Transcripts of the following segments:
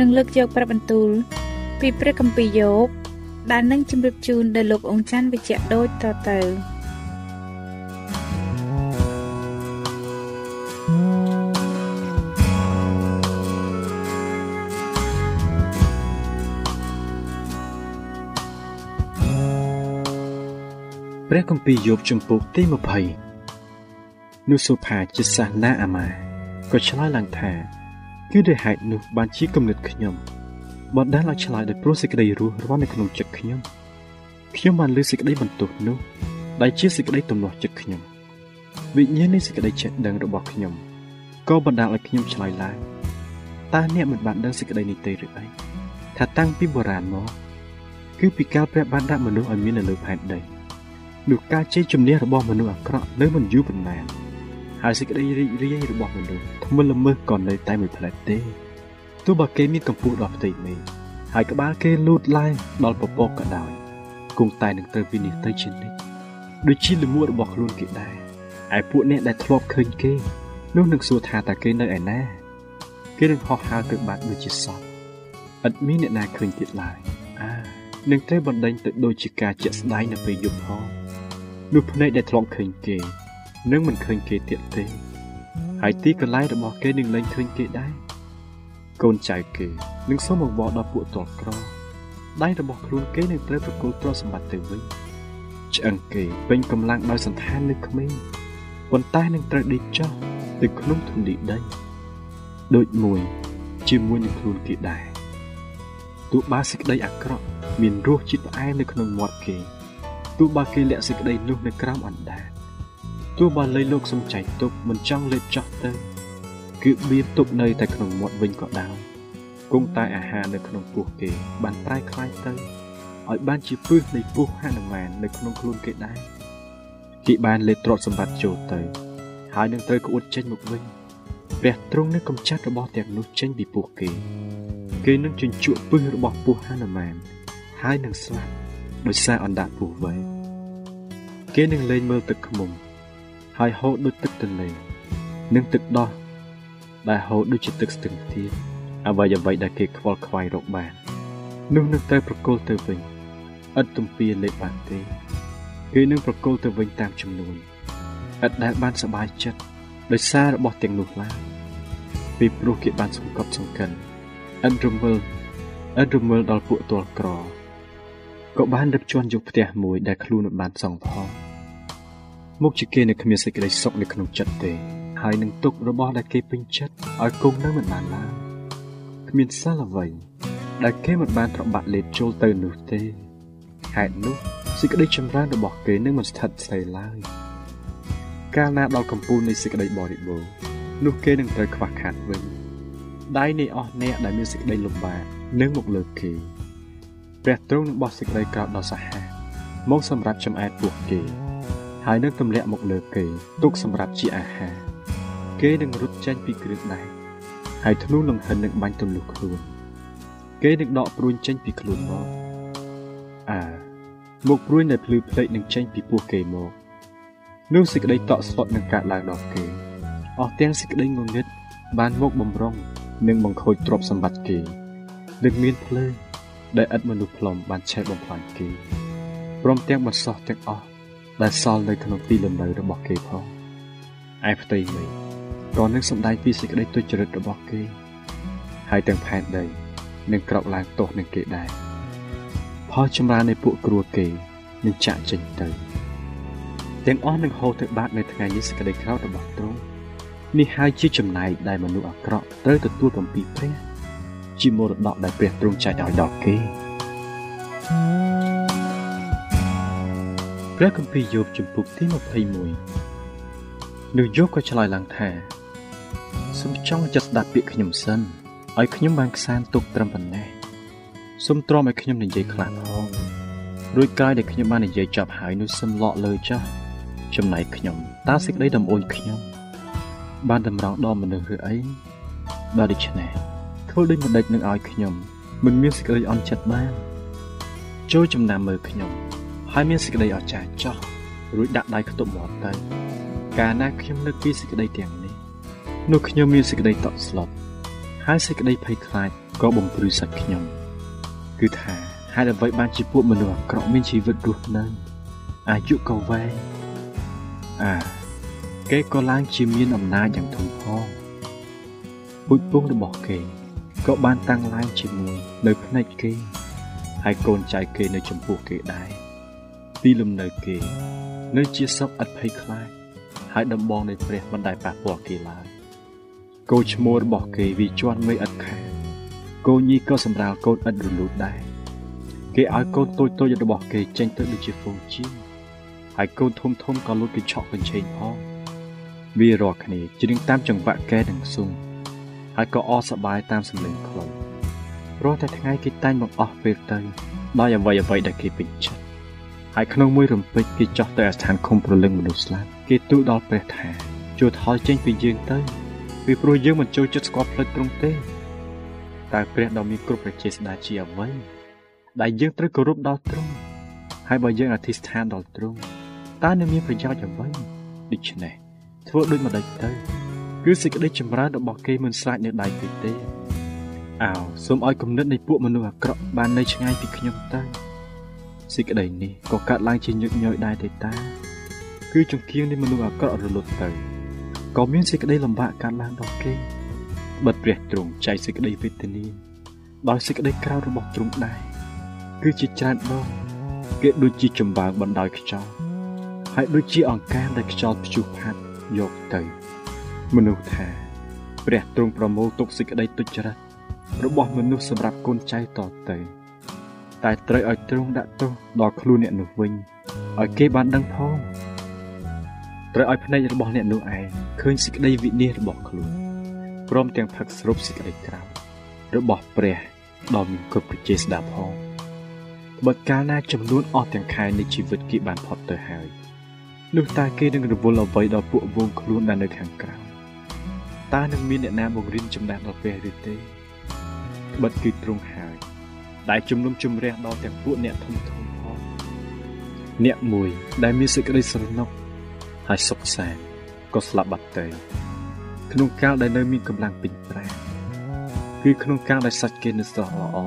នឹងលើកយកព្រះបន្ទូល ពីព្រះគម្ពីរយោបដែលនឹងជម្រាបជូនដល់លោកអង្ចាន់វិជ្ជៈដូចតទៅព្រះគម្ពីរយោបជំពូកទី20នោះសូផាជាសាសនាអាម៉ាក៏ឆ្លើយឡើងថា គឺដោយហេតុនោះបានជាគំនិតខ្ញុំបណ្ដាលឲ្យឆ្លើយដោយព្រោះសេចក្តីរស់រាន់នៅក្នុងចិត្តខ្ញុំខ្ញុំបានលើសេចក្តីបន្ទោសនោះដែលជាសេចក្តីទំនាស់ចិត្តខ្ញុំវិញ្ញាណនៃសេចក្តីចេះដឹងរបស់ខ្ញុំក៏បណ្ដាលឲ្យខ្ញុំឆ្លើយឡើងតើអ្នកមិនបានដឹងសេចក្តីនេះទេឬអីថាតាំងពីបុរាណមកគឺពីកាលព្រះបានដាក់មនុស្សឲ្យមាននៅលើផែនដីនោះការជ័យជំនះរបស់មនុស្សអាក្រក់នៅមិនយូរប៉ុន្មាន ហើយសេចក្តីរីករាយរបស់មនុស្សថ្មិលល្មើសក៏នៅតែមួយផ្លែតទេទោះបើគេមានកម្ពស់ដល់ផ្ទៃមេឃហើយក្បាលគេលូតឡើងដល់ពពកក៏ដោយគង់តែនឹងត្រូវវិនិច្ឆ័យទៅជានិច្ចដូចជាលមួតរបស់ខ្លួនគេដែរឯពួកអ្នកដែលធ្លាប់ឃើញគេនោះនឹងសួរថាតើគេនៅឯណាគេនឹងហោះហើរទៅបាត់ដូចជាសត្វឥតមានអ្នកណាឃើញទៀតឡើយអានឹងត្រូវបណ្ដេញទៅដូចជាការជាក់ស្ដែងនៅពេលយប់ផងនោះភ្នែកដែលធ្លាប់ឃើញគេ នឹងមិនឃើញគេទៀតទេ ហើយទីកន្លែងរបស់គេនឹងលែងឃើញគេដែរកូនចៅគេនឹងសូមអង្វរដល់ពួកតលក្រដៃរបស់ខ្លួនគេនឹងត្រូវប្រគល់ទ្រព្យសម្បត្តិទៅវិញឆ្អឹងគេពេញកម្លាំងដោយសន្តាននៅក្មេងប៉ុន្តែនឹងត្រូវដេកចុះទៅក្នុងធូលីដីដូចមួយជាមួយនឹងខ្លួនគេដែរទោះបើសេចក្តីអាក្រក់មានរសជាតិផ្អែមនៅក្នុងមាត់គេទោះបើគេលាក់សេចក្តីនោះនៅក្រោមអណ្ដាត ទោះបើលៃលោកសំចៃទុកមិនចង់លេបចោះទៅគឺបៀបទុកនៅតែក្នុងមាត់វិញក៏ដោយគង់តែអាហារនៅក្នុងពោះគេបានប្រែคล้ายទៅឲ្យបានជាពឹសនៃពោះហនុមាននៅក្នុងខ្លួនគេដែរគេបានលេបទ្រព្យសម្បត្តិចូលទៅហើយនឹងត្រូវក្អួតចេញមកវិញព្រះទ្រង់នឹងកំចាត់របស់ទាំងនោះចេញពីពោះគេគេនឹងជញ្ជក់ពឹសរបស់ពោះហនុមានហើយនឹងស្លាប់ដោយសារអណ្ដាតពោះវែងគេនឹងលែងមើលទឹកខ្មុំ ហើយហូរដូចទឹកទន្លេនិងទឹកដោះដែលហូរដូចជាទឹកស្ទឹងទៀតអ្វីអ្វីដែលគេខ្វល់ខ្វាយរកបាននោះនឹងត្រូវប្រគល់ទៅវិញឥតទំពាលេបបានទេគេនឹងប្រគល់ទៅវិញតាមចំនួនឥតដែលបានសบายចិត្តដោយសាររបស់ទាំងនោះឡើយពីព្រោះគេបានសង្កត់សង្កិនឥតរមិលឥតរមិលដល់ពួកទាល់ក្រក៏បានរឹបជន់យកផ្ទះមួយដែលខ្លួនមិនបានសង់ផង មុខជាគេនៅគ្មានសេចក្តីសុខនៅក្នុងចិត្តទេ ហើយនឹងទុករបស់ដែលគេពេញចិត្តឲ្យគង់នៅមិនបានឡើយគ្មានសិលអ្វីដែលគេមិនបានប្របាក់លេបចូលទៅនោះទេហេតុនោះសេចក្តីចម្រើនរបស់គេនឹងមិនស្ថិតស្ថេរឡើយកាលណាដល់កំពូលនៃសេចក្តីបរិបូរណ៍នោះគេនឹងត្រូវខ្វះខាតវិញដៃនៃអស់អ្នកដែលមានសេចក្តីលំបាកនឹងមកលើគេព្រះទ្រង់នឹងបោះសេចក្តីក្រោធដល់សាហាវមកសម្រាប់ចំអែតពួកគេ ហើយនឹងទម្លាក់មកលើគេទុកសម្រាប់ជាអាហារគេនឹងរត់ចេញពីគ្រឿងដែកហើយធ្នូលង្ហិននឹងបាញ់ទម្លុះខ្លួនគេនឹងដកព្រួញចេញពីខ្លួនមកអើមុខព្រួយនៃភ្លឺភ្លេចនឹងចេញពីពោះគេមកនោះសេចក្តីតក់ស្លុតនឹងកើតឡើងដល់គេអស់ទាំងសេចក្តីងងឹតបានមកបំរុងនិងបង្ខូចទ្រព្យសម្បត្តិគេនឹងមានភ្លើងដែលឥតមនុស្សផ្លុំបានឆេះបំផ្លាញគេព្រមទាំងបន្សោះទាំងអស់ ដែលសល់នៅក្នុងទីលំនៅរបស់គេផងឯផ្ទៃមេឃក៏នឹងសម្ដែងពីសេចក្តីទុច្ចរិតរបស់គេ ហើយទាំងផែនដីនឹងក្រោកឡើងទោសនឹងគេដែរផលចម្រើននៃពួកគ្រួគេនឹងចាក់ចេញទៅទាំងអស់នឹងហូរទៅបាតនៅថ្ងៃនេះសេចក្តីក្រោធរបស់ទ្រង់នេះហើយជាចំណែកដែលមនុស្សអាក្រក់ត្រូវទទួលកំពីព្រះជាមរតកដែលព្រះទ្រង់ចែកឲ្យដល់គេ ព្រះគម្ពីរយោបជំពូកទី21នោះយោបក៏ឆ្លើយឡើងថាសូមចង់ចិត្តស្ដាប់ពាក្យខ្ញុំសិនឲ្យខ្ញុំបានខ្សានទុកត្រឹមប៉ុណ្ណេះសូមទ្រាំឲ្យខ្ញុំនិយាយខ្លះផងរួចកាយដែលខ្ញុំបាននិយាយចប់ហើយនោះសូមលក់លើចោះចំណែកខ្ញុំតើសេចក្តីដំអួញខ្ញុំបានតម្រង់ដល់មនុស្សឬអីដល់ដូច្នេះធ្វើដូចម្ដេចនឹងឲ្យខ្ញុំមិនមានសេចក្តីអន់ចិត្តបានចូលចំណាំមើលខ្ញុំ ហើយមានសេចក្តីអស្ចារ្យចោះរួចដាក់ដៃខ្ទប់មាត់ទៅ កាលណាខ្ញុំនឹកពីសេចក្តីទាំងនេះនោះខ្ញុំមានសេចក្តីតក់ស្លុតហើយសេចក្តីភ័យខ្លាចក៏បំព្រឺសាច់ខ្ញុំ គឺថាហេតុអ្វីបានជាពួកមនុស្សអាក្រក់មានជីវិតរស់នៅអាយុក៏វែងអាគេក៏ឡើងជាមានអំណាចយ៉ាងធំផងពូជពងរបស់គេក៏បានតាំងឡើងជាមួយនៅភ្នែកគេហើយកូនចៅគេនៅចំពោះគេដែរ ទីលំនៅគេ នៅជាសុខឥតភ័យខ្លាចហើយដំបងនៃព្រះមិនដែលប៉ះពាល់គេឡើយគោឈ្មោះរបស់គេវាជន់មេឥតខាគោញីក៏សម្រាលកូនឥតរលូតដែរគេឲ្យកូនតូចតូចរបស់គេចេញទៅដូចជាហ្វូងជៀងហើយកូនធំធំក៏លូតកញ្ឆក់កញ្ឆេងផងវារាល់គ្នាច្រៀងតាមចង្វាក់កែនិងស៊ុំហើយក៏អសប្បាយតាមសម្លេងខ្លុយរាល់តែថ្ងៃគេតែងបង្អស់ពេលទៅដោយអ្វីអ្វីដែលគេពេញចិត្ត ហើយក្នុងមួយរំពេចគេចោះទៅអាស្ថានឃុំប្រលឹងមនុស្សស្លាប់គេទូលដល់ព្រះថាជួយថយចេញពីយើងទៅពីព្រោះយើងមិនចូលចិត្តស្គាល់ផ្លិតត្រង់ទេតើព្រះដ៏មានគ្រប់ប្រជាស្ដាជាអ្វីដែលយើងត្រូវគោរពដល់ទ្រង់ហើយបើយើងអធិស្ឋានដល់ទ្រង់តើនឹងមានប្រយោជន៍អ្វីដូច្នេះធ្វើដូចម្ដេចទៅគឺសេចក្តីចម្រើនរបស់គេមិនស្រាចនៅដៃគេទេអោសូមឲ្យគំនិតនៃពួកមនុស្សអាក្រក់បាននៅឆ្ងាយពីខ្ញុំទៅ សេចក្តីនេះក៏កាត់ឡើងជាញឹកញយដែរទេតា គឺចង្កៀងនៃមនុស្សអាក្រក់រលត់ទៅក៏មានសេចក្តីលំបាកកើតឡើងដល់គេបិទព្រះទ្រង់ចែកសេចក្តីវេទនាដោយសេចក្តីក្រោធរបស់ទ្រង់ដែរគឺជាច្រើនដងគេដូចជាចម្បាំងបណ្ដោយខ្យល់ហើយដូចជាអង្ការដែលខ្យល់ព្យុះផាត់យកទៅ មនុស្សថាព្រះទ្រង់ប្រមូលទុកសេចក្តីទុច្ចរិតរបស់មនុស្សសម្រាប់កូនចៅតទៅ តែត្រូវឲ្យទ្រង់ដាក់ទោសដល់ខ្លួនអ្នកនោះវិញឲ្យគេបានដឹងផងត្រូវឲ្យភ្នែករបស់អ្នកនោះឯងឃើញសេចក្តីវិនិច្ឆ័យរបស់ខ្លួនព្រមទាំងផឹកស្រូបសេចក្តីក្រោធរបស់ព្រះដ៏មានគ្រប់ប្រជាស្ដាប់ផងបើកាលណាចំនួនអស់ទាំងខែនៃជីវិតគេបានផុតទៅហើយនោះតើគេនឹងរវល់អ្វីដល់ពួកវងខ្លួនដែលនៅខាងក្រៅតើនឹងមានអ្នកណាបង្រៀនចំណាស់ដល់ព្រះឬទេបិទគឺទ្រង់ហើយ ដែលជំនុំជម្រះដល់ទាំងពួកអ្នកធំធំផងអ្នកមួយដែលមានសេចក្តីស្រណុកហើយសុខសាន្តក៏ស្លាប់បាត់ទៅក្នុងកាលដែលនៅមានកម្លាំងពេញប្រាគឺក្នុងកាលដែលសាច់គេនៅស្រស់ល្អ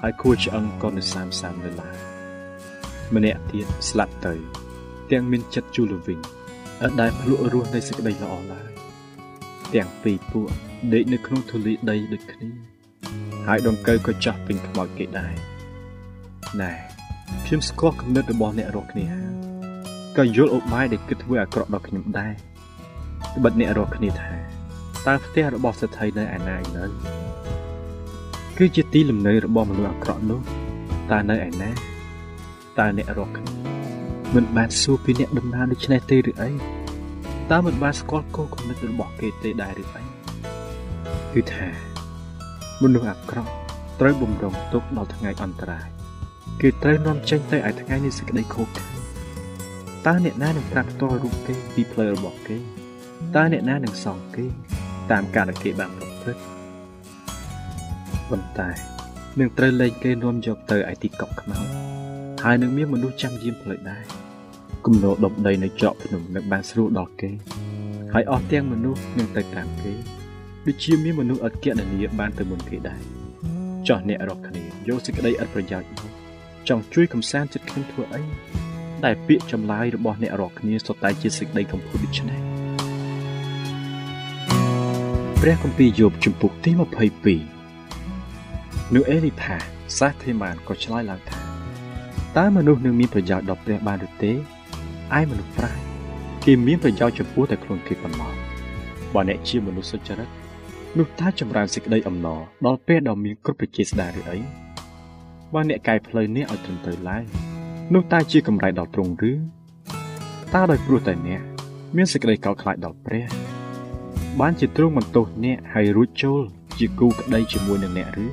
ហើយគួរឆ្អឹងក៏នៅសាមសាមនៅឡើយម្នាក់ទៀតស្លាប់ទៅ ទាំងមានចិត្តជូលវិញអត់ដែលភ្លក់រស់នៃសេចក្តីល្អឡើយទាំងពីរពួកដេកនៅក្នុងធូលីដីដូចគ្នា ហើយដង្កូវក៏ចោះពេញខ្មោចគេដែរណែខ្ញុំស្គាល់គំនិតរបស់អ្នករាល់គ្នាហើយក៏យល់ឧបាយដែលគិតធ្វើអាក្រក់ដល់ខ្ញុំដែរត្បិតអ្នករាល់គ្នាថាតើផ្ទះរបស់សេដ្ឋីនៅឯណានៅគឺជាទីលំនៅរបស់មនុស្សអាក្រក់នោះតើនៅឯណាតើអ្នករាល់គ្នាមិនបានសួរពីអ្នកដំណើរដូច្នេះទេឬអីតើមិនបានស្គាល់គោលគំនិតរបស់គេទេដែរឬអីគឺថា មនុស្សអាក្រក់ត្រូវបំរុងទុកដល់ថ្ងៃអន្តរាយគេត្រូវនាំចេញទៅឲ្យថ្ងៃនៃសេចក្តីខូចខាតតើអ្នកណានឹងប្រាប់ផ្ទាល់រូបគេពីផ្លូវរបស់គេតើអ្នកណានឹងសងគេ តាមការដែលគេបានប្រព្រឹត្តប៉ុន្តែនឹងត្រូវលែងគេនាំយកទៅឯទីកប់ខ្មោចហើយនឹងមានមនុស្សចាំយាមផ្លូវដែរគំនរដប់ដីនៅច្រកភ្នំនឹងបានស្រួលដល់គេហើយអស់ទាំងមនុស្សនឹងទៅតាមគេ ដូចជាមានមនុស្សអត់គណនាបានទៅមុនគេដែរចោះអ្នករកគ្នាយកសេចក្តីឥតប្រយោជន៍ចង់ជួយកំសាន្តចិត្តខ្ញុំធ្វើអីដែលពាក្យចម្លើយរបស់អ្នករកគ្នាសុទ្ធតែជាសេចក្តីកំពូលដូច្នេះព្រះគម្ពីរយោបជំពូកទី22នោះអេលីផាសាសធីម៉ានក៏ឆ្លើយឡើងថាតើមនុស្សនឹងមានប្រយោជន៍ដល់ព្រះបានឬទេឯមនុស្សប្រាជ្ញគេមានប្រយោជន៍ចំពោះតែខ្លួនគេប៉ុណ្ណោះបើអ្នកជាមនុស្សសុចរិត នោះតើចម្រើនសេចក្តីអំណរដល់ពេលដ៏មានគ្រប់ប្រជាស្ដារឬអីបើអ្នកកែផ្លូវនេះឲ្យត្រឹមត្រូវឡើងនោះតើជាកម្រៃដល់ទ្រង់ឬតើដោយព្រោះតែអ្នកមានសេចក្តីកោតខ្លាចដល់ព្រះ បានជាទ្រង់បន្ទោសអ្នកហើយរួចចូលជាគូក្តីជាមួយនឹងអ្នកឬឯ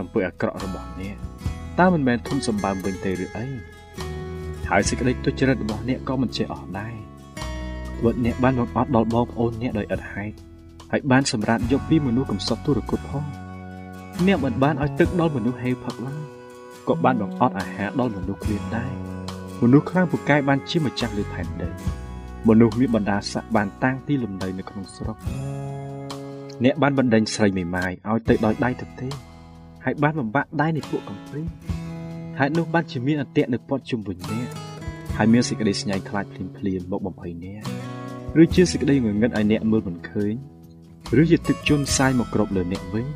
អំពើអាក្រក់របស់អ្នកតើមិនមែនធំសម្បើមវិញទេឬអីហើយសេចក្តីទុច្ចរិតរបស់អ្នកក៏មិនចេះអស់ដែរបើអ្នកបានបង្អត់ដល់បងប្អូនអ្នកដោយឥតហេតុ ហើយបានសម្រាប់យកពីមនុស្សកំសត់ទុរគតផងអ្នកមិនបានឲ្យទឹកដល់មនុស្សហេវផឹកឡើយក៏បានបង្អត់អាហារដល់មនុស្សគ្មានដែរមនុស្សខ្លាំងពូកែបានជាម្ចាស់លើផែនដីមនុស្សមានបណ្ដាស័ក្តិបានតាំងទីលំនៅនៅក្នុងស្រុកអ្នកបានបណ្ដេញស្រីមេម៉ាយឲ្យទៅដោយដៃទទេហើយបានបំបាក់ដៃនៃពួកកំព្រីហេតុនោះបានជាមានអន្ទាក់នៅព័ទ្ធជុំវិញអ្នកហើយមានសេចក្តីស្ញាញ់ខ្លាចភ្លាមភ្លាមមកបំភ័យអ្នកឬជាសេចក្តីងងឹតឲ្យអ្នកមើលមិនឃើញ ឬជាទឹកជន់សាយមកគ្របលើអ្នកវិញ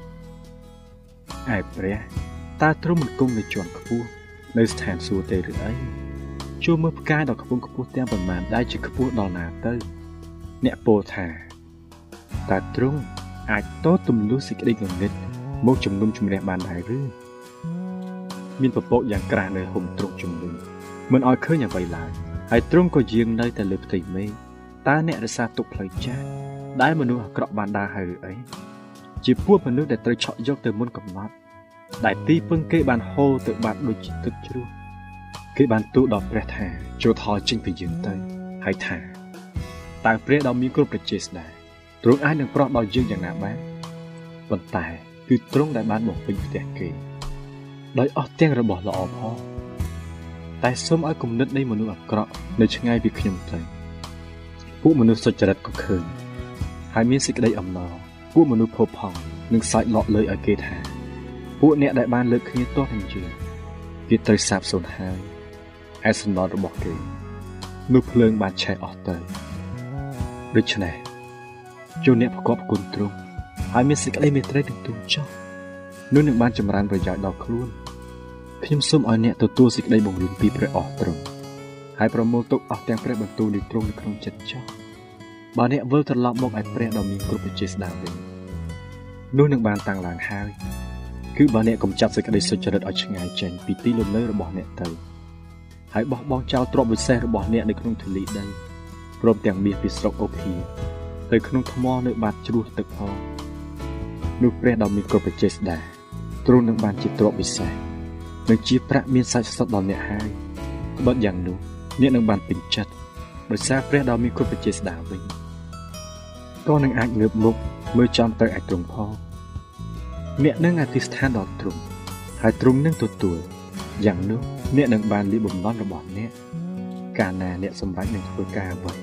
ឯព្រះតើទ្រង់មិនគង់នៅជាន់ខ្ពស់នៅស្ថានសួគ៌ទេឬអីជួមើលផ្កាយដ៏ខ្ពង់ខ្ពស់ទាំងប៉ុន្មានដែលជាខ្ពស់ដល់ណាទៅ អ្នកពោលថាតើទ្រង់អាចតទម្លុះសេចក្តីងងឹតមកជំនុំជម្រះបានដែរឬមានពពកយ៉ាងក្រាស់នៅហុំទ្រុកជំនុំមិនឲ្យឃើញអ្វីឡើយហើយទ្រង់ក៏យាងនៅតែលើផ្ទៃមេឃតើអ្នករសាទុកផ្លូវចាស់ ដែលមនុស្សអាក្រក់បានដើរហើយឬអីជាពួកមនុស្សដែលត្រូវឆក់យកទៅមុនកំណត់ដែលទីពឹងគេបានហូរទៅបាត់ដូចជាទឹកជ្រោះគេបានទូលដល់ព្រះថាចូលថយចេញពីយើងទៅហើយថាតើព្រះដ៏មានគ្រប់ប្រជាស្ដាទ្រង់អាចនឹងប្រោះដល់យើងយ៉ាងណាបានប៉ុន្តែគឺទ្រង់ដែលបានបំពេញផ្ទះគេដោយអស់ទាំងរបស់ល្អផងតែសូមឲ្យគំនិតនៃមនុស្សអាក្រក់នៅឆ្ងាយពីខ្ញុំទៅពួកមនុស្សសុចរិតក៏ឃើញ ហើយមានសេចក្តីអំណរពួកមនុស្សភពផងនឹងសើចលក់លើឲ្យគេថា ពួកអ្នកដែលបានលើកគ្នាទាស់នឹងយើងគេត្រូវសាបសូន្យហើយឯសំណត់របស់គេនោះភ្លើងបានឆេះអស់ទៅដូច្នេះចូលអ្នកប្រកបគុណទ្រង់ហើយមានសេចក្តីមេត្រីទាំងទូចចោះនោះនឹងបានចម្រើនប្រយោជន៍ដល់ខ្លួនខ្ញុំសូមឲ្យអ្នកទទួលសេចក្តីបង្រៀនពីព្រះអស់ទ្រង់ហើយប្រមូលទុកអស់ទាំងព្រះបន្ទូលនៃទ្រង់នៅក្នុងចិត្តចោះ បើអ្នកវិលត្រឡប់មកឯព្រះដ៏មានគ្រប់វិជ្ជាស្ដារវិញនោះនឹងបានតាំងឡើងហើយគឺបើអ្នកកំចាត់សេចក្តីសុចរិតឲ្យឆ្ងាយចេញពីទីលំនៅរបស់អ្នកទៅហើយបោះបង់ចោលទ្រព្យវិសេសរបស់អ្នកនៅក្នុងទលីដីព្រមទាំងមាសពីស្រុកអូភីទៅក្នុងថ្មនៅបាតជ្រោះទឹកផងនោះព្រះដ៏មានគ្រប់វិជ្ជាស្ដារទ្រង់នឹងបានជាទ្រព្យវិសេសនិងជាប្រាក់មានសាច់សុទ្ធដល់អ្នកហើយបើយ៉ាងនោះអ្នកនឹងបានពេញចិត្តដោយសារព្រះដ៏មានគ្រប់វិជ្ជាស្ដារវិញ ក៏នឹងអាចងើបមុខមើលចំទៅឯទ្រង់ផងអ្នកនឹងអធិស្ឋានដល់ទ្រង់ហើយទ្រង់នឹងទទួលយ៉ាងនោះអ្នកនឹងបានលីបំណន់របស់អ្នកកាលណាអ្នកសម្រេចនឹងធ្វើការអ្វី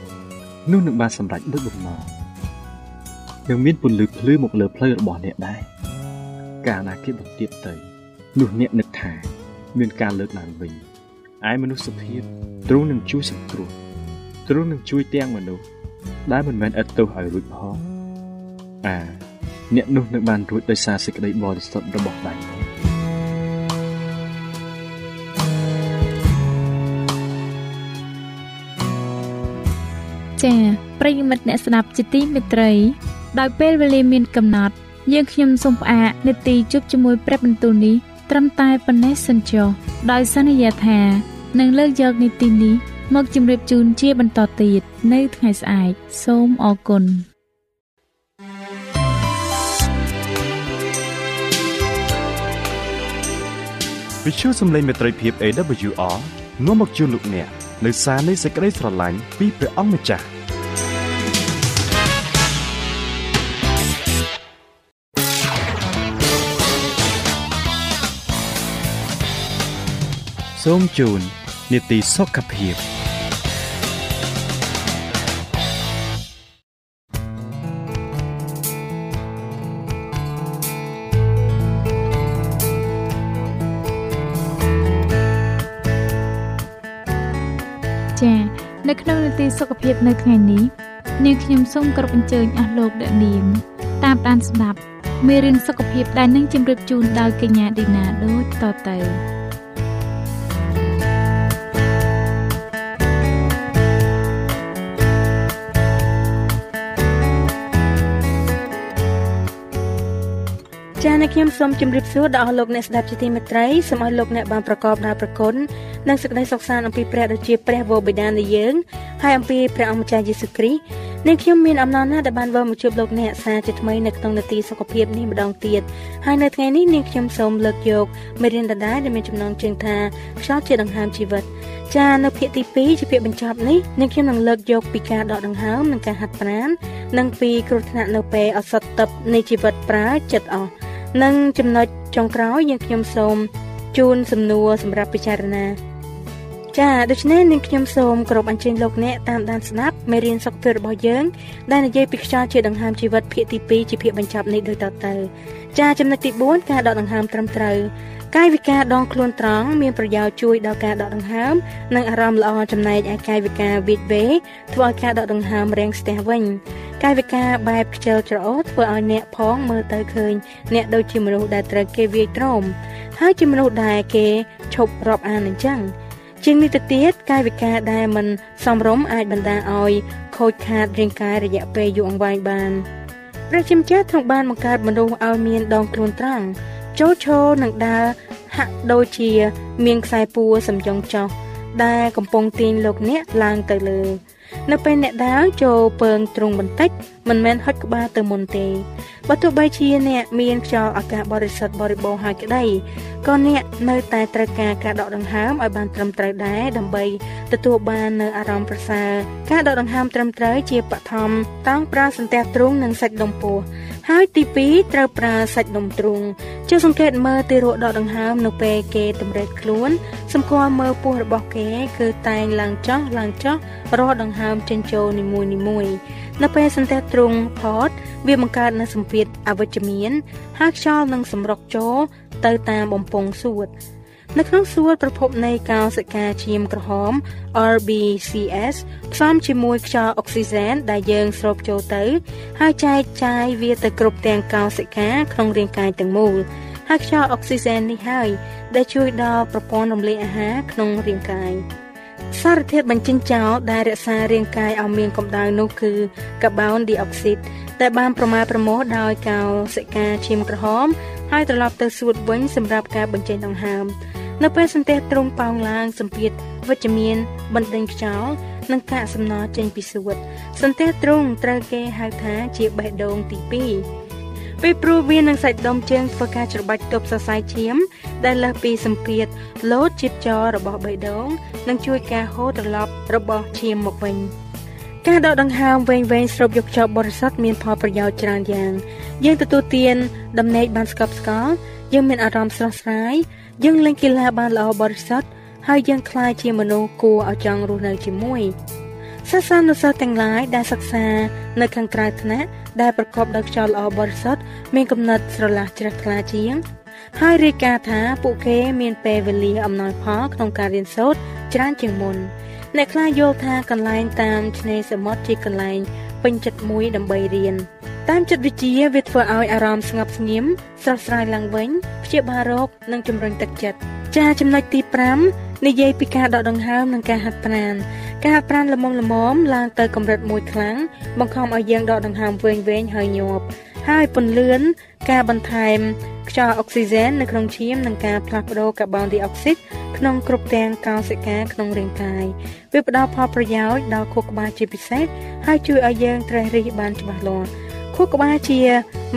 នោះនឹងបានសម្រេចដូចបំណងនឹងមានពន្លឺភ្លឺមកលើផ្លូវរបស់អ្នកដែរកាលណាគេបន្ទាបទៅនោះអ្នកនឹកថា មានការលើកឡើងវិញឯមនុស្សភាពទ្រង់នឹងជួយសង្គ្រោះទ្រង់នឹងជួយទាំងមនុស្ស ដែលមិនមែនឥតទោសឲ្យរួចផងអាអ្នកនោះនឹងបានរួចដោយសារសេចក្តីបរិសុទ្ធរបស់ដៃចា៎ប្រិយមិត្តអ្នកស្ដាប់ជាទីមេត្រី ដោយពេលវេលាមានកំណត់ យើងខ្ញុំសូមផ្អាកនាទីជប់ជាមួយព្រះបន្ទូលនេះត្រឹមតែប៉ុណ្ណេះសិនចុះដោយសន្យាថានឹងលើកយកនីតិនេះ មកជម្រាបជូនជាបន្តទៀតនៅថ្ងៃស្អែកសូមអរគុណវិទ្យុសំឡេងមេត្រីភាព AWR នាំមកជូនលោកអ្នកនៅសារនៃសេចក្តីស្រឡាញ់ពីព្រះអង្គម្ចាស់សូមជូននីតិសុខភាព ចា៎នៅក្នុងនីតិសុខភាពនៅថ្ងៃនេះនាងខ្ញុំសូមគោរពអញ្ជើញអស់លោកអ្នកនាងតាមដានស្ដាប់មេរៀនសុខភាពដែលនឹងជម្រាបជូនដោយកញ្ញាឌីណាដូចតទៅចា៎អ្នកខ្ញុំសូមជម្រាបសួរដល់អស់លោកអ្នកស្ដាប់ជាទីមេត្រីសូមឲ្យលោកអ្នកបានប្រកបដោយប្រគុណ និងសេចក្តីសុខសាន្តអំពីព្រះដ៏ជាព្រះវរបិតានៃយើងហើយអំពីព្រះអម្ចាស់យេស៊ូវគ្រីស្ទអ្នកខ្ញុំមានអំណរណាស់ដែលបានវិលមកជួបលោកអ្នកសាជាថ្មីនៅក្នុងនាទីសុខភាពនេះម្ដងទៀតហើយនៅថ្ងៃនេះនាងខ្ញុំសូមលើកយកមេរៀនដដែលដែលមានចំណងជើងថាខ្យល់ជាដង្ហើមជីវិតចានៅភាគទី2ជាភាគបញ្ចប់នេះនាងខ្ញុំនឹងលើកយកពីការដកដង្ហើមនិងការហាត់ប្រាណនិងពីគ្រោះថ្នាក់នៅពេលអសត់ទឹកនៃជីវិតប្រើចិត្តអស់និងចំណុចចុងក្រោយយើងខ្ញុំសូមជូនសំណួរសម្រាប់ពិចារណា ចាដូច្នេះនាងខ្ញុំសូមគោរពអញ្ជើញលោកអ្នកតាមដានស្ដាប់មេរៀនសុខភាពរបស់យើងដែលនិយាយពីខ្យល់ជាដង្ហើមជីវិតភាគទី2ជាភាគបញ្ចប់នេះដូចតទៅចាចំណុចទី4ការដកដង្ហើមត្រឹមត្រូវកាយវិការដងខ្លួនត្រង់មានប្រយោជន៍ជួយដល់ការដកដង្ហើមនិងអារម្មណ៍ល្អចំណែកឯកាយវិការវិតវេធ្វើឲ្យការដកដង្ហើមរាំងស្ទះវិញកាយវិការបែបខ្ជិលច្រអូសធ្វើឲ្យអ្នកផងមើលទៅឃើញអ្នកដូចជាមនុស្សដែលត្រូវគេវាយទ្រាំហើយជាមនុស្សដែលគេឈប់រាប់អានអញ្ចឹង ជាងនេះទៅទៀតកាយវិការដែលមិនសមរម្យអាចបណ្ដាលឲ្យខូចខាតរាងកាយរយៈពេលយូរអង្វែងបានព្រះជាម្ចាស់ទ្រង់បានបង្កើតមនុស្សឲ្យមានដងខ្លួនត្រង់ចូលឈរនិងដើរហាក់ដូចជា មានខ្សែពួរសំយ៉ុងចោះដែលកំពុងទាញលោកអ្នកឡើងទៅលើ នៅពេលអ្នកដើរចូលពើងទ្រង់បន្តិចមិនមែនហុចក្បាលទៅមុនទេបើទោះបីជាអ្នកមានខ្យល់អាកាសបរិសុទ្ធបរិបូរណ៍ហើយក្តីក៏អ្នកនៅតែត្រូវការការដកដង្ហើមឲ្យបានត្រឹមត្រូវដែរដើម្បីទទួលបាននូវអារម្មណ៍ប្រសើរការដកដង្ហើមត្រឹមត្រូវជាបឋមតង់ប្រើសន្ទះទ្រូងនិងសាច់ដុំពោះហើយទី2ត្រូវប្រើសាច់ដុំទ្រូងចុះសង្កេតមើលទីរក់ដកដង្ហើមនៅពេលគេតម្រេចខ្លួនសម្គាល់មើលពោះរបស់គេ គឺតែងឡើងចុះឡើងចុះរាល់ដង្ហើមចេញចូលនីមួយៗ នៅពេលសន្ទះទ្រូងផត វាបង្កើតនូវសម្ពាធអវិជ្ជមានហើយខ្យល់នឹងសម្រុកចូលទៅតាមបំពង់សួត នៅក្នុងសួតប្រភពនៃកោសិកាឈាមក្រហម RBCS ផ្សំជាមួយខ្យល់អុកស៊ីសែនដែលយើងស្រូបចូលទៅហើយចែកចាយវាទៅគ្រប់ទាំងកោសិកាក្នុងរាងកាយទាំងមូលហើយខ្យល់អុកស៊ីសែននេះហើយដែលជួយដល់ប្រព័ន្ធរំលាយអាហារក្នុងរាងកាយ សារធាតុបញ្ចេញចោលដែលរក្សារាងកាយឲ្យមានកម្ដៅនោះគឺកាបូនឌីអុកស៊ីតដែលបានប្រមាណប្រមោះដោយកោសិកាឈាមក្រហមហើយត្រឡប់ទៅសួតវិញសម្រាប់ការបញ្ចេញដង្ហើមនៅពេលសន្ទះទ្រង់ប៉ោងឡើងសម្ពាធវិជ្ជមានបណ្ដេញខ្យល់និងកាកសំណល់ចេញពីសួតសន្ទះទ្រង់ត្រូវគេហៅថាជាបេះដូងទី2 ពេលព្រោះវានឹងសាច់ដុំជើងធ្វើការច្របាច់ទប់សរសៃឈាម ដែលលើសពីសម្ពាធលោតជាតិចររបស់បេះដូងនិងជួយការហូរត្រឡប់របស់ឈាមមកវិញការដកដង្ហើមវែងវែងស្រូបយកខ្យល់បរិសុទ្ធមានផលប្រយោជន៍ច្រើនយ៉ាងយើងទទួលទានដំណេកបានស្កប់ស្កល់យើងមានអារម្មណ៍ស្រស់ស្រាយយើងលេងកីឡាបានល្អបរិសុទ្ធហើយយើងក្លាយជាមនុស្សគួរឲ្យចង់រស់នៅជាមួយ សាសនានុសិស្សទាំងឡាយដែលសិក្សានៅខាងក្រៅថ្នាក់ដែលប្រកបដោយខ្យល់ល្អបរិសុទ្ធមានគំនិតស្រឡះជ្រះថ្លាជាង ហើយរាយការណ៍ថាពួកគេមានពេលវេលាអំណោយផលក្នុងការរៀនសូត្រច្រើនជាងមុនអ្នកខ្លះយល់ថាកន្លែងតាមឆ្នេរសមុទ្រជាកន្លែងពេញចិត្តមួយដើម្បីរៀនតាមចិត្តវិទ្យាវាធ្វើឲ្យអារម្មណ៍ស្ងប់ស្ងៀមស្រស់ស្រាយឡើងវិញព្យាបាលរោគនិងជំរុញទឹកចិត្តចាចំណុចទី5 និយាយពីការដកដង្ហើមនិងការហាត់ប្រាណការហាត់ប្រាណល្មមល្មមឡើងទៅកម្រិតមួយខ្លាំងបង្ខំឲ្យយើងដកដង្ហើមវែងវែងហើយញាប់ហើយពន្លឿនការបន្ថែមខ្យល់អុកស៊ីសែននៅក្នុងឈាមនិងការផ្លាស់ប្ដូរកាបូនឌីអុកស៊ីតក្នុងគ្រប់ទាំងកោសិកាក្នុងរាងកាយវាផ្ដល់ផលប្រយោជន៍ដល់ខួរក្បាលជាពិសេសហើយជួយឲ្យយើងត្រេះរិះបានច្បាស់លាស់ខួរក្បាលជា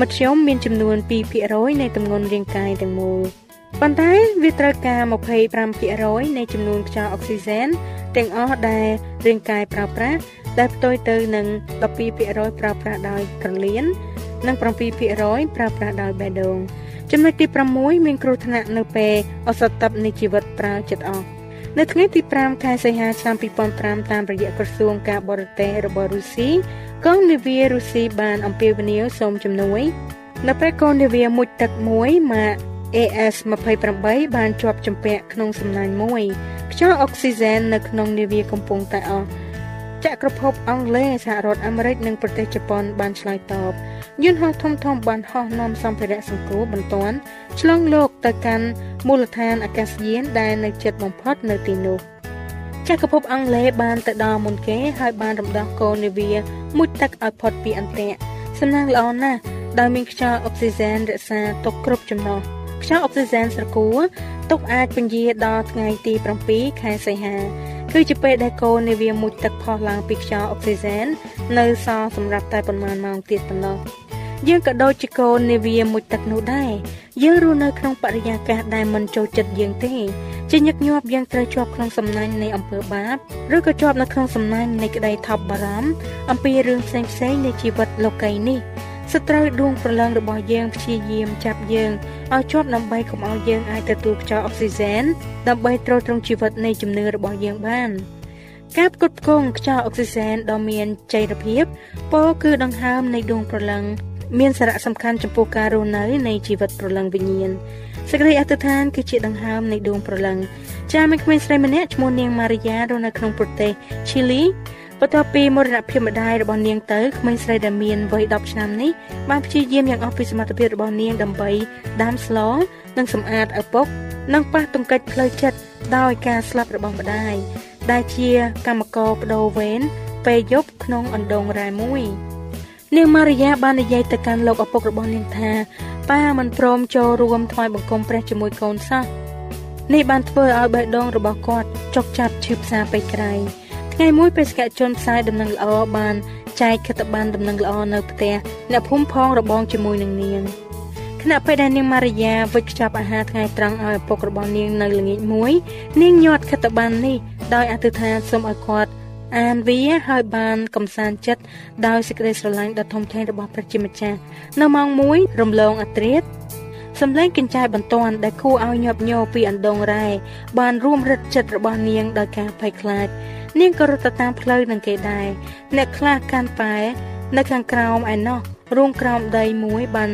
មធ្យមមានចំនួន2%នៃទម្ងន់រាងកាយទាំងមូល ប៉ុន្តែវាត្រូវការ25%នៃចំនួនខ្យល់អុកស៊ីសែនទាំងអស់ដែលរាងកាយប្រើប្រាស់ដែលផ្ទុយទៅនឹង12%ប្រើប្រាស់ដោយក្រលៀននិង7%ប្រើប្រាស់ដោយបេះដូងចំណុចទី6មានគ្រោះថ្នាក់នៅពេលអសតឹបនៃជីវិតប្រើចិត្តអស់នៅថ្ងៃទី5ខែសីហាឆ្នាំ2005តាមរយៈក្រសួងការបរទេសរបស់រុស្ស៊ីកងនាវារុស្ស៊ីបានអំពាវនាវសូមជំនួយ នៅពេលកងនាវាមុជទឹកមួយម៉ាក AS28 បានជាប់ជំពាក់ក្នុងសំណាញ់មួយខ្យល់អុកស៊ីហ្សែននៅក្នុងនាវាកំពុងតែអស់ចក្រភពអង់គ្លេសសហរដ្ឋអាមេរិកនិងប្រទេសជប៉ុនបានឆ្លើយតបយន្តហោះធំធំបានហោះនាំសម្ភារៈសង្គ្រោះបន្ទាន់ឆ្លងលោកទៅកាន់មូលដ្ឋានអាកាសយានដែលនៅជិតបំផុតនៅទីនោះចក្រភពអង់គ្លេសបានទៅដល់មុនគេហើយបានរំដោះកូននាវាមុជទឹកឲ្យផុតពីអន្ទាក់សំណាងល្អណាស់ដោយមានខ្យល់អុកស៊ីហ្សែនរក្សាទុកគ្រប់ចំណុះ ខ្យល់អុកស៊ីហ្សែនស្រគួរទុកអាចពន្យាដល់ថ្ងៃទី7ខែសីហាគឺជាពេលដែលកូននាវាមុជទឹកផុសឡើងពីខ្យល់អុកស៊ីហ្សែននៅសល់សម្រាប់តែប៉ុន្មានម៉ោងទៀតប៉ុណ្ណោះយើងក៏ដូចជាកូននាវាមុជទឹកនោះដែរយើងរស់នៅក្នុងបរិយាកាសដែលមិនចូលចិត្តយើងទេជាញឹកញាប់យើងត្រូវជាប់ក្នុងសំណាញ់នៃអំពើបាបឬក៏ជាប់នៅក្នុងសំណាញ់នៃក្តីថប់បារម្ភអំពីរឿងផ្សេងផ្សេងនៃជីវិតលោកីនេះ សត្រូវដួងប្រឡងរបស់យើងព្យាយាមចាប់យើងឲ្យជាប់ដើម្បីកុំឲ្យយើងអាចទទួលខ្យល់អុកស៊ីហ្សែនដើម្បីទ្រទ្រង់ជីវិតនៃជំនឿរបស់យើងបានការផ្គត់ផ្គង់ខ្យល់អុកស៊ីហ្សែនដ៏មានចីរភាពពោគឺដង្ហើមនៃដួងប្រឡងមានសារៈសំខាន់ចំពោះការរស់នៅនៃជីវិតប្រលឹងវិញ្ញាណសេចក្តីអធិដ្ឋានគឺជាដង្ហើមនៃដួងប្រលឹងចាមានក្មេងស្រីម្នាក់ឈ្មោះនាងម៉ារីយ៉ារស់នៅក្នុងប្រទេសឈីលី បន្ទាប់ពីមរណភាពម្ដាយរបស់នាងទៅក្មេងស្រីដែលមានវ័យ10ឆ្នាំនេះបានព្យាយាមយ៉ាងអស់ពីសមត្ថភាពរបស់នាងដើម្បីដាំស្លនិងសម្អាតឪពុកនិងប៉ះទង្គិចផ្លូវចិត្តដោយការស្លាប់របស់ម្ដាយដែលជាកម្មករបដូរវេនពេលយប់ក្នុងអណ្ដងរ៉ែមួយនាងម៉ារីយ៉ាបាននិយាយទៅកាន់លោកឪពុករបស់នាងថាប៉ាមិនព្រមចូលរួមថ្វាយបង្គំព្រះជាមួយកូនសោះនេះបានធ្វើឲ្យបេះដូងរបស់គាត់ចុកចាប់ឈឺផ្សាពេកក្រៃ ថ្ងៃមួយបេសកជនផ្សាយដំណឹងល្អបានចែកខិត្តប័ណ្ណដំណឹងល្អនៅផ្ទះអ្នកភូមិផងរបងជាមួយនឹងនាងខណៈពេលដែលនាងម៉ារីយ៉ាវិចខ្ចប់អាហារថ្ងៃត្រង់ឲ្យឪពុករបស់នាងនៅល្ងាចមួយ នាងញាត់ខិត្តប័ណ្ណនេះដោយអធិដ្ឋានសូមឲ្យគាត់អានវាហើយបានកំសាន្តចិត្តដោយសេចក្តីស្រឡាញ់ដ៏ធំធេងរបស់ព្រះជាម្ចាស់នៅម៉ោង1រំលងអត្រាត សំឡេងកញ្ចាយបន្ទាន់ដែលគួរឲ្យញាប់ញ័រពីអណ្ដងរ៉ែបានរួមរិទ្ធចិត្តរបស់នាងដោយការភ័យខ្លាច នាងក៏រត់ទៅតាមផ្លូវនឹងគេដែរអ្នកខ្លះកាន់ប៉ែនៅខាងក្រោមឯណោះរួមក្រោមដីមួយបាន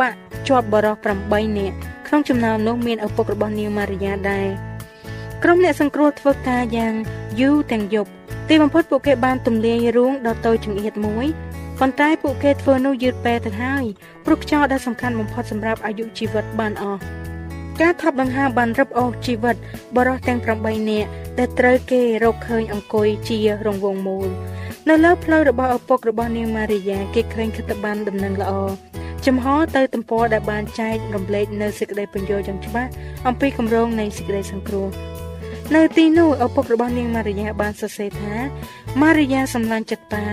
បាក់ជាប់បរោះ8នាក់ក្នុងចំណោមនោះមានឪពុករបស់នាងម៉ារីយ៉ាដែរក្រុមអ្នកសង្គ្រោះធ្វើការយ៉ាងយូរទាំងយប់ទីបំផុតពួកគេបានទម្លាយរូងដ៏តូចចង្អៀតមួយ ប៉ុន្តែពួកគេធ្វើនោះយឺតពេលទៅហើយព្រោះខ្យល់ដែលសំខាន់បំផុតសម្រាប់អាយុជីវិតបានអស់ការថប់ដង្ហើមបានរឹបអូសជីវិតបរិសទាំង8នាក់ដែលត្រូវគេរកឃើញអង្គុយជារង្វង់មូលនៅលើផ្លូវរបស់ឪពុករបស់នាងម៉ារីយ៉ាគេឃើញខិត្តប័ណ្ណដំណឹងល្អចំហទៅទំព័រដែលបានចែករំលែកនៅសេចក្តីបញ្យល់យ៉ាងច្បាស់អំពីគម្រោងនៃសេចក្តីសង្គ្រោះ នៅទីនោះឪពុករបស់នាងម៉ារីយ៉ាបានសរសេរថាម៉ារីយ៉ាសម្លាញ់ចិត្តប៉ា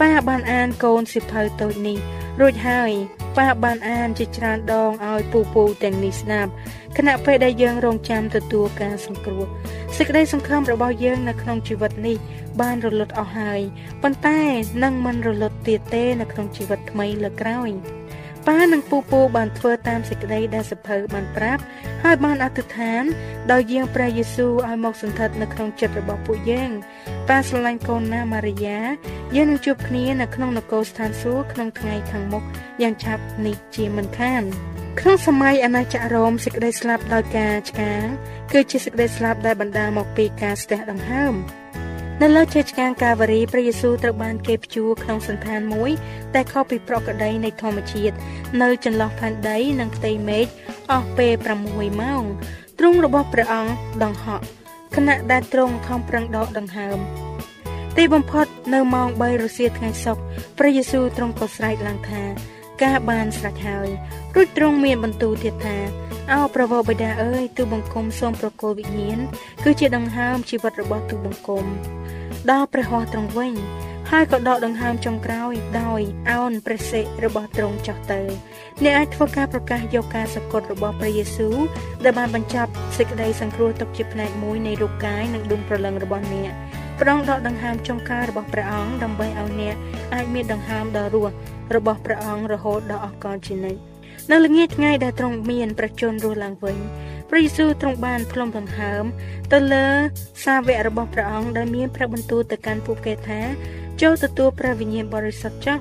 ប៉ាបានអានកូនសិភៅតូចនេះ រួចហើយប៉ាបានអានជាច្រើនដងឲ្យពូពូទាំងនេះស្ដាប់ខណៈពេលដែលយើងរងចាំទទួលការសង្គ្រោះសេចក្តីសង្ឃឹមរបស់យើងនៅក្នុងជីវិតនេះ បានរលត់អស់ហើយប៉ុន្តែនឹងមិនរលត់ទៀតទេនៅក្នុងជីវិតថ្មីលើក្រោយ ប៉ានិងពូពូបានធ្វើតាមសេចក្តីដែលសភៅបានប្រាប់ហើយបានអធិដ្ឋានដោយយាងព្រះយេស៊ូវឲ្យមកសន្ធិដ្ឋនៅក្នុងចិត្តរបស់ពួកយើងប៉ាស្រឡាញ់កូនណាម៉ារីយ៉ាយើងនឹងជួបគ្នានៅក្នុងនគរស្ថានសួគ៌ក្នុងថ្ងៃខាងមុខយ៉ាងឆាប់នេះជាមិនខានក្នុងសម័យអាណាចក្ររ៉ូមសេចក្តីស្លាប់ដោយការឆ្កាងគឺជាសេចក្តីស្លាប់ដែលបណ្ដាលមកពីការស្ទះដង្ហើម នៅលើជើឆ្កាងកាវរីព្រះយេស៊ូវត្រូវបានគេព្យួរក្នុងសន្តានមួយតែខុសពីប្រក្រតីនៃធម្មជាតិនៅចន្លោះផែនដីនិងផ្ទៃមេឃអស់ពេល6ម៉ោងទ្រង់របស់ព្រះអង្គដង្ហក់ខណៈដែលទ្រង់ខំប្រឹងដកដង្ហើមទីបំផុតនៅម៉ោង3រសៀលថ្ងៃសុក្រព្រះយេស៊ូវទ្រង់ក៏ស្រែកឡើងថា ការបានស្រេចហើយរួចទ្រង់មានបន្ទូលទៀតថាអោប្រវោបិតាអើយទូបង្គំសូមប្រគល់វិញ្ញាណគឺជាដង្ហើមជីវិតរបស់ទូបង្គំដល់ព្រះហស្ថទ្រង់វិញ ហើយក៏ដកដង្ហើមចុងក្រោយដោយអោនព្រះសិទ្ធរបស់ទ្រង់ចុះទៅអ្នកអាចធ្វើការប្រកាសយកការសក្ដិរបស់ព្រះយេស៊ូវដែលបានបញ្ចប់សេចក្តីសង្គ្រោះទុកជាផ្នែកមួយនៃរូបកាយនិងដួងព្រលឹងរបស់អ្នកព្រះអង្គដកដង្ហើមចុងក្រោយរបស់ព្រះអង្គដើម្បីឲ្យអ្នកអាចមានដង្ហើមដ៏រស់ របស់ព្រះអង្គរហូតដល់អស់កលជានិច្ចនៅល្ងាចថ្ងៃដែលទ្រង់មានប្រជញ្ញរស់ឡើងវិញព្រះយេស៊ូវទ្រង់បានផ្លុំដង្ហើមទៅលើសាវករបស់ព្រះអង្គដែលមានព្រះបន្ទូលទៅកាន់ពួកគេថាចូលទទួលព្រះវិញ្ញាណបរិសុទ្ធចុះ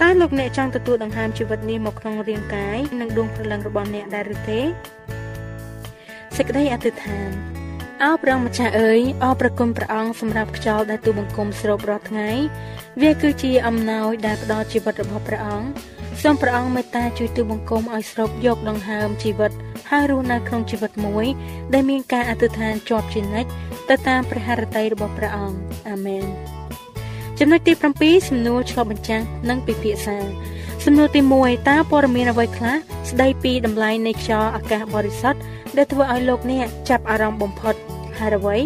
តើលោកអ្នកចង់ទទួលដង្ហើមជីវិតនេះមកក្នុងរាងកាយនិងដួងព្រលឹងរបស់អ្នកដែរឬទេសេចក្តីអធិដ្ឋាន អោព្រះអង្គម្ចាស់អើយអរព្រគុណព្រះអង្គសម្រាប់ខ្យល់ដែលទូបង្គំស្រូបរាល់ថ្ងៃវាគឺជាអំណោយដែលផ្ដល់ជីវិតរបស់ព្រះអង្គសូមព្រះអង្គមេត្តាជួយទូបង្គំឲ្យស្រូបយកដង្ហើមជីវិតហើយរស់នៅក្នុងជីវិតមួយ ដែលមានការអធិដ្ឋានជាប់ជានិច្ចទៅតាមព្រះハរតីរបស់ព្រះអង្គអាមែនចំណុចទី7សំណួរឆ្លុះបញ្ចាំងនិងពិភាក្សាសំណួរទី1តើព័ត៌មានអ្វីខ្លះស្ដីពីតម្លៃនៃខ្យល់អាកាសបរិសុទ្ធដែលធ្វើឲ្យលោកអ្នកចាប់អារម្មណ៍បំផុត ហើយអ្វី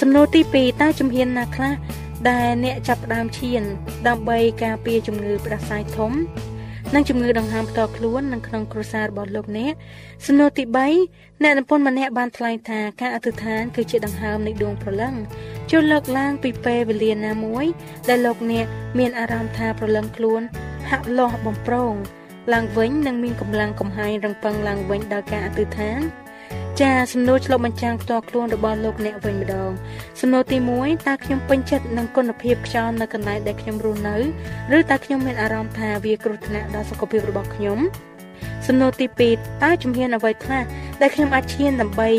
សំណួរទី2តើជំហានណាខ្លះដែលអ្នកចាប់ផ្ដើមឈាន ដើម្បីការពារជំងឺផ្ដាសាយធំនិងជំងឺដង្ហើមផ្ទាល់ខ្លួននៅក្នុងគ្រួសាររបស់លោកអ្នកសំណួរទី3អ្នកនិពន្ធម្នាក់បានថ្លែងថាការអធិដ្ឋានគឺជាដង្ហើមនៃដួងព្រលឹងជួយលើកឡើងពីពេលវេលាណាមួយ ដែលលោកអ្នកមានអារម្មណ៍ថាព្រលឹងខ្លួន ហាក់លាស់បំប្រងឡើងវិញនិងមានកម្លាំងកំហាញរឹងប៉ឹងឡើងវិញដោយការអធិដ្ឋាន ចាសំណួរឆ្លុះបញ្ចាំងផ្ទាល់ខ្លួនរបស់លោកអ្នកវិញម្ដងសំណួរទី1តើខ្ញុំពេញចិត្តនឹងគុណភាពខ្យល់នៅកន្លែងដែលខ្ញុំរស់នៅឬតើខ្ញុំមានអារម្មណ៍ថាវាគ្រោះថ្នាក់ដល់សុខភាពរបស់ខ្ញុំសំណួរទី2តើជំហានអ្វីខ្លះដែលខ្ញុំអាចឈានដើម្បី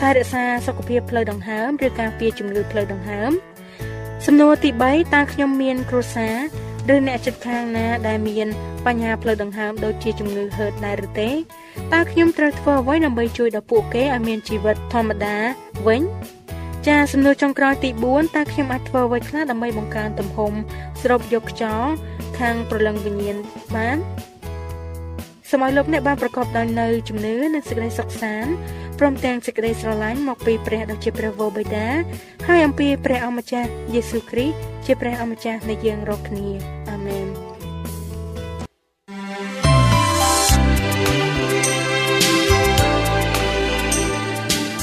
ថែរក្សាសុខភាពផ្លូវដង្ហើមឬការពារជំងឺផ្លូវដង្ហើមសំណួរទី3តើខ្ញុំមានគ្រួសារឬអ្នកជិតខាងណាដែលមានបញ្ហាផ្លូវដង្ហើមដូចជាជំងឺហឺតដែរឬទេ តើខ្ញុំត្រូវធ្វើអ្វីដើម្បីជួយដល់ពួកគេឲ្យមានជីវិតធម្មតាវិញចាសំណួរចុងក្រោយទី4តើខ្ញុំអាចធ្វើអ្វីខ្លះដើម្បីបង្កើនទំហំស្រូបយកខ្យល់ខាងប្រលឹងវិញ្ញាណបានសូមឲ្យលោកអ្នកបានប្រកបដោយនៅជំនឿនិងសេចក្តីសុខសាន្តព្រមទាំងសេចក្តីស្រឡាញ់មកពីព្រះដ៏ជាព្រះវរបិតាហើយអំពីព្រះអម្ចាស់យេស៊ូវគ្រីស្ទជាព្រះអម្ចាស់នៃយើងរាល់គ្នាអាមែន